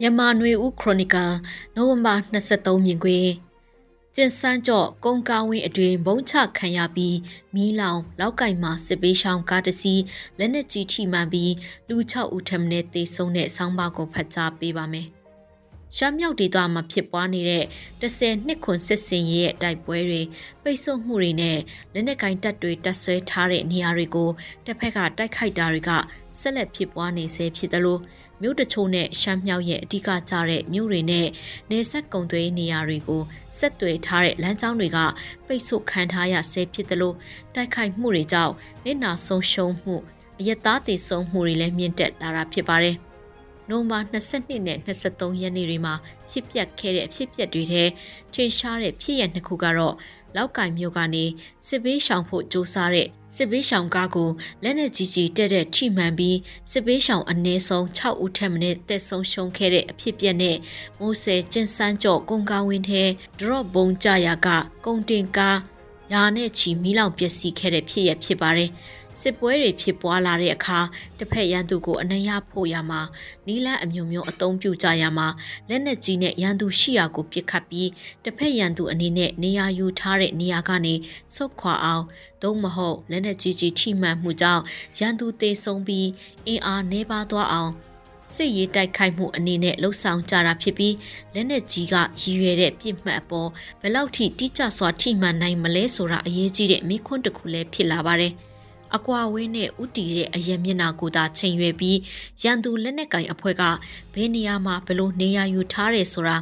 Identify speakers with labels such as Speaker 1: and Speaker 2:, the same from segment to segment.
Speaker 1: မြန်မာနွေဦးခရိုနီကယ်နိုဝင်ဘာ23မြင်ကွင်းကျင်စန်းကြော့ကုန်းကားဝင်းအတွင်ဘုံချခံရပြီးမီးလောင်လောက်ကင်မှာစစ်ပေးရှောင်းကားတစ်စီးလက်နက်ကြီးထိမှန်ပြီးလူ6ဦးထပ်မံတေဆုံးတဲ့ဆောင်းပါးကိုဖတ်ကြားပေးပါမယ်။ရှမ်းမြောက်ဒေသမှာဖြစ်ပွားနေတဲ့10နှစ်ခွန်စစ်စင်ရဲ့တိုက်ပွဲတွေပိတ်ဆို့မှုတွေနဲ့လက်နက်ကင်တပ်တွေတပ်ဆွဲထားတဲ့နေရာတွေကိုတစ်ဖက်ကတိုက်ခိုက်တာတွေကဆက်လက်ဖြစ်ပွားနေဆဲဖြစ်သလို မြို့တချို့နဲ့ရှမ်းမြောက်ရဲ့အဓိကကျတဲ့မြို့တွေနဲ့နေဆက်ကုံသွေးနေရာတွေကိုဆက်သွယ်ထားတဲ့လမ်းကြောင်းတွေကပိတ်ဆို့ခံထားရဆဲဖြစ်သလိုတိုက်ခိုက်မှုတွေကြောင့်နေနာဆုံးရှုံးမှုအယက်သားတည်ဆုံမှုတွေလည်းမြင့်တက်လာတာဖြစ်ပါတယ်။နိုဝင်ဘာ22နဲ့23ရက်နေ့တွေမှာဖြစ်ပျက်ခဲ့တဲ့အဖြစ်ပျက်တွေထဲထင်ရှားတဲ့ဖြစ်ရနှစ်ခုကတော့ လောက်ကင်မြို့ကနေစစ်ဘေးရှောင်ဖို့ကြိုးစားတဲ့စစ်ဘေးရှောင်ကားကိုလက်နက်ကြီးကြီးတက်တဲ့ထိမှန်ပြီးစစ်ဘေးရှောင်အနည်းဆုံး6ဦးထက်မနည်းတက်ဆုံးရှုံးခဲ့တဲ့အဖြစ်ပြက်နဲ့မိုးဆယ်ကျင်းစန်းကြော့ကုန်းကားဝင်းထဲ drop ဘုံကြရာက ကုန်းတင်ကားရာနဲ့ချီမီးလောင်ပျက်စီးခဲ့တဲ့ဖြစ်ရဖြစ်ပါတယ်။ စစ်ပွဲတွေဖြစ်ပွားလာတဲ့အခါတစ်ဖက်ရန်သူကိုအနှံ့ရဖို့ရမှာနီလန်းအမျိုးမျိုးအုံပြုကြရမှာလက်နက်ကြီးနဲ့ရန်သူရှိရာကိုပစ်ခတ်ပြီးတစ်ဖက်ရန်သူအနေနဲ့နေရာယူထားတဲ့နေရာကနေဆုတ်ခွာအောင်သို့မဟုတ်လက်နက်ကြီးကြီးထိမှန်မှုကြောင့်ရန်သူတေဆုံးပြီးအင်အားနှဲပါသွားအောင်စစ်ရေးတိုက်ခိုက်မှုအနေနဲ့လှုပ်ဆောင်ကြတာဖြစ်ပြီးလက်နက်ကြီးကရည်ရွယ်တဲ့ပြစ်မှတ်အပေါ်ဘယ်လောက်ထိတိကျစွာထိမှန်နိုင်မလဲဆိုတာအရေးကြီးတဲ့မိခွန်းတစ်ခုလည်းဖြစ်လာပါတယ်။ အကွာဝင်းနဲ့ဥတီတဲ့အရင်မျက်နှာကိုသာချိန်ရွယ်ပြီးရန်သူလက်နက်ကင်အဖွဲ့ကဘယ်နေရာမှာဘလို့နေရာယူထားတယ်ဆိုတာ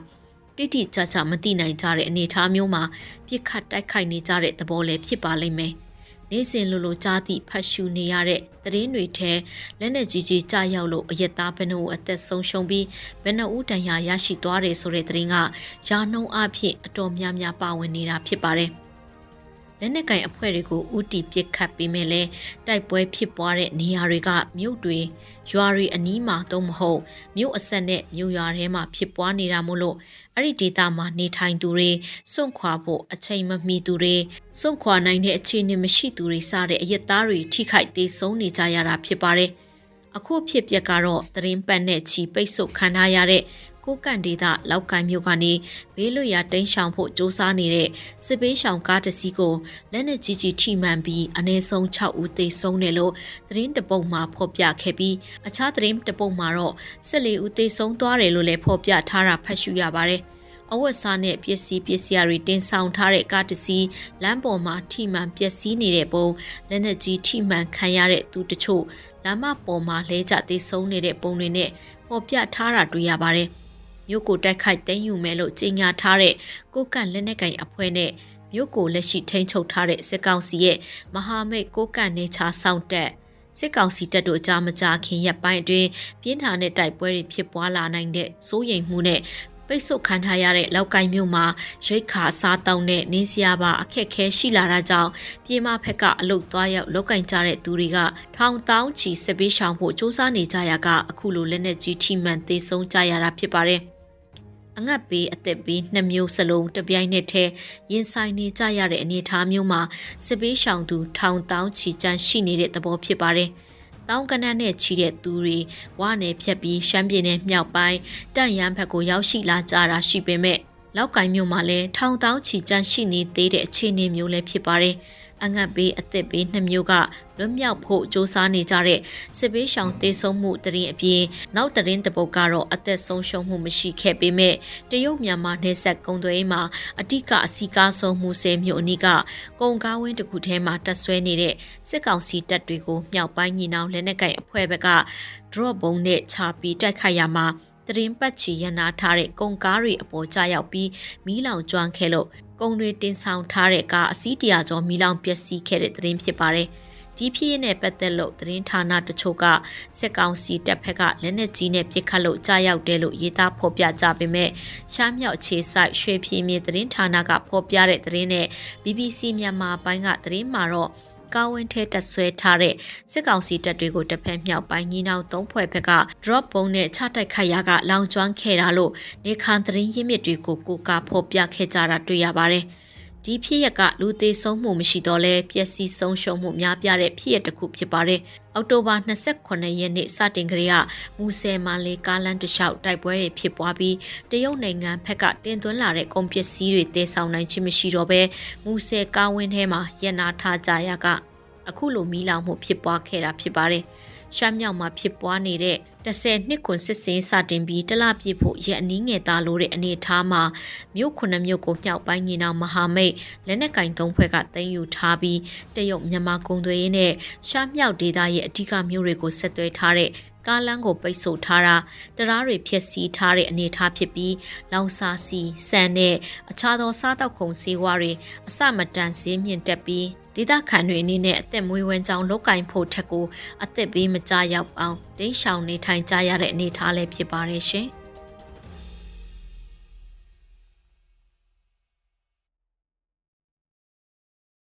Speaker 1: တိတိကျကျမသိနိုင်ကြတဲ့အနေအထားမျိုးမှာပြစ်ခတ်တိုက်ခိုက်နေကြတဲ့သဘောလည်းဖြစ်ပါလိမ့်မယ်။နေစဉ်လိုလိုကြားသည့်ဖတ်ရှုနေရတဲ့သတင်းတွေထဲလက်နက်ကြီးကြီးကြားရောက်လို့အယက်သားဘယ်နှဦးအသက်ဆုံးရှုံးပြီးဘယ်နှဦးတန်ရာရရှိသွားတယ်ဆိုတဲ့သတင်းကရာနှုံအဖြစ်အတော်များများပါဝင်နေတာဖြစ်ပါတယ်။ လက်နက်ကင်အဖွဲ့တွေကိုဥတီပစ်ခတ်ပေးမယ်လဲတိုက်ပွဲဖြစ်ပွားတဲ့နေရာတွေကမြို့တွေရွာတွေအနီးမှာတော့မဟုတ်မြို့အဆက်နဲ့မြို့ရွာထဲမှာဖြစ်ပွားနေတာမို့လို့အဲ့ဒီဒေသမှာနေထိုင်သူတွေစွန့်ခွာဖို့အချိန်မမီသူတွေစွန့်ခွာနိုင်တဲ့အခြေအနေမရှိသူတွေစတဲ့အယက်သားတွေထိခိုက်သေးဆုံးနေကြရတာဖြစ်ပါတယ်အခုဖြစ်ပျက်ကတော့သတင်းပတ်နဲ့ချီပိတ်ဆို့ခံထားရတဲ့ ကိုကန့်ဒေသလောက်ကိုင်းမြို့ကနေဘေးလွတ်ရာတိမ်းရှောင်ဖို့စ조사နေတဲ့စစ်ပေးရှောင်ကားတစ်စီးကိုလက်နက်ကြီးကြီးထိမှန်ပြီးအနည်းဆုံး6ဦးသေဆုံးတယ်လို့သတင်းတပုတ်မှာဖော်ပြခဲ့ပြီးအခြားသတင်းတပုတ်မှာတော့14ဦးသေဆုံးသွားတယ်လို့လည်းဖော်ပြထားတာဖတ်ရှုရပါတယ်။အဝတ်စားနဲ့ပစ္စည်းပစ္စည်းတွေတင်ဆောင်ထားတဲ့ကားတစ်စီးလမ်းပေါ်မှာထိမှန်ပျက်စီးနေတဲ့ပုံလက်နက်ကြီးထိမှန်ခံရတဲ့သူတချို့လမ်းမပေါ်မှာလဲကျသေးဆုံးနေတဲ့ပုံတွေနဲ့ပေါ်ပြထားတာတွေ့ရပါတယ်။ မြို့ကိုတိုက်ခိုက်သိမ်းယူမယ်လို့ကြေညာထားတဲ့ကိုကန့်လက်နက်ကင်အဖွဲ့နဲ့မြို့ကိုလက်ရှိထိန်းချုပ်ထားတဲ့စစ်ကောင်စီရဲ့မဟာမိတ်ကိုကန့်နေချာစောင့်တက်စစ်ကောင်စီတပ်တို့အကြမကြခင်ရက်ပိုင်းအတွင်းပြင်းထန်တဲ့တိုက်ပွဲတွေဖြစ်ပွားလာနိုင်တဲ့စိုးရိမ်မှုနဲ့ပိတ်ဆို့ခံထားရတဲ့လောက်ကိုင်းမြို့မှာရိတ်ခါစားတောင်းတဲ့နင်းစရာပါအခက်ခဲရှိလာတာကြောင့်ပြည်မဖက်ကအလုတ်သွားရောက်လောက်ကင်ကြတဲ့သူတွေကထောင်တောင်းချီစစ်ပေးရှောင်ဖို့စ조사နေကြရကအခုလိုလက်နက်ကြီးထိမှန်သေးဆုံးကြရတာဖြစ်ပါတယ်။ အငတ်ပေးအသက်ပေးနှစ်မျိုးစလုံးတပြိုင်နက်တည်းရင်ဆိုင်နေကြရတဲ့အနေအထားမျိုးမှာစစ်ပေးရှောင်သူထောင်တောင်းချီကျန်းရှိနေတဲ့သဘောဖြစ်ပါတယ်။တောင်းကနန်းနဲ့ချီတဲ့သူတွေဝါနယ်ဖြတ်ပြီးရှမ်းပြည်နယ်မြောက်ပိုင်းတန့်ရန်ဘက်ကိုရောက်ရှိလာကြတာရှိပေမဲ့လောက်ကင်မြို့မှာလည်းထောင်တောင်းချီကျန်းရှိနေသေးတဲ့အခြေအနေမျိုးလည်းဖြစ်ပါတယ်။ အငတ်ဘေးအသက်ဘေးနှစ်မျိုးကလွတ်မြောက်ဖို့စ조사နေကြတဲ့စစ်ဘေးရှောင်တေဆုံးမှုတရင်အပြင်နောက်တရင်တပုတ်ကတော့အသက်ဆုံးရှုံးမှုမရှိခဲ့ပေမဲ့တရုတ်မြန်မာနယ်စပ်ကုန်းသွေးမှာအတိကအစီကားဆုံးမှုဆဲမြို့အနီးကကုံကားဝင်းတစ်ခုထဲမှာတက်ဆွဲနေတဲ့စစ်ကောင်စီတပ်တွေကိုမြောက်ပိုင်းညီနောင်လက်နက်ကိုင်အဖွဲ့ဘက်က drop ဘုံနဲ့ချပြီးတိုက်ခိုက်ရမှာ တရင်ပတ်ချီရနာထားတဲ့ကုံကားတွေအပေါ်ကျရောက်ပြီးမီးလောင်ကျွမ်းခဲ့လို့ကုံတွေတင်ဆောင်ထားတဲ့ကားအစီးတရာကျော်မီလောင်ပျက်စီးခဲ့တဲ့သတင်းဖြစ်ပါတယ်။ဒီဖြစ်ရနဲ့ပတ်သက်လို့သတင်းဌာနတချို့ကစစ်ကောင်စီတပ်ဖက်ကလက်နက်ကြီးနဲ့ပစ်ခတ်လို့ကြားရောက်တယ်လို့ရေးသားဖော်ပြကြပေမဲ့ရှမ်းမြောက်ခြေဆိုင်ရွှေပြင်းမြေသတင်းဌာနကဖော်ပြတဲ့သတင်းနဲ့ BBC မြန်မာပိုင်းကသတင်းမှာတော့ ကားဝင်းထဲတက်ဆွဲထားတဲ့စစ်ကောင်စီတပ်တွေကိုတစ်ဖက်မြောက်ပိုင်းညီနောင်သုံးဖွဲ့ဘက်က drop ပုံနဲ့ချတိုက်ခိုက်ရာကလောင်ကျွမ်းခဲ့တာလို့နေခန်သတင်းရင်းမြစ်တွေကိုကိုကာဖော်ပြခဲ့ကြတာတွေ့ရပါတယ်။ ဒဒီဖြစ်ရက်ကလူသေးဆုံးမှုမရှိတော့လဲပျက်စီးဆုံးရှုံးမှုများပြားတဲ့ဖြစ်ရတစ်ခုဖြစ်ပါတယ်။အောက်တိုဘာ28ရက်နေ့စတင်ကလေးကမူဆယ်မာလေးကားလမ်းတစ်လျှောက်တိုက်ပွဲတွေဖြစ်ပွားပြီးတရုတ်နိုင်ငံဘက်ကတင်သွင်းလာတဲ့ကုန်ပစ္စည်းတွေတည်ဆောင်နိုင်ခြင်းမရှိတော့ဘဲမူဆယ်ကားဝင်းထဲမှာရန်နာထားကြရကအခုလိုမီးလောင်မှုဖြစ်ပွားခဲ့တာဖြစ်ပါတယ်။ရှမ်းမြောက်မှာဖြစ်ပွားနေတဲ့ 10နှစ်ခွန်စစ်စင်းစတင်ပြီးတလပြည့်ဖို့ရအနည်းငယ်သားလို့တဲ့အနေထားမှာမြို့ခုနှစ်မြို့ကိုမြောက်ပိုင်းညီနောင်မဟာမိတ်လက်နက်ကင်သုံးဖွဲ့ကတင်ယူထားပြီးတရုတ်မြန်မာကုန်သွယ်ရေးနဲ့ရှမ်းမြောက်ဒေသရဲ့အဓိကမြို့တွေကိုဆက်သွယ်ထားတဲ့ ကားလမ်းကိုပိတ်ဆို့ထားတာတရားတွေဖျက်ဆီးထားတဲ့အနေအထားဖြစ်ပြီးလောင်စာစီစံနဲ့အခြားသောစားတောက်ခုံဆေးဝါးတွေအစမတန်ဈေးမြင့်တက်ပြီးဒေသခံတွေအနေနဲ့အသက်မွေးဝမ်းကြောင်းလောက်ကင်ဖို့ထက်ကိုအသက်ဘေးမကြရောက်အောင်ဒိတ်ရှောင်နေထိုင်ကြရတဲ့အနေအထားလည်းဖြစ်ပါတယ်ရှင်။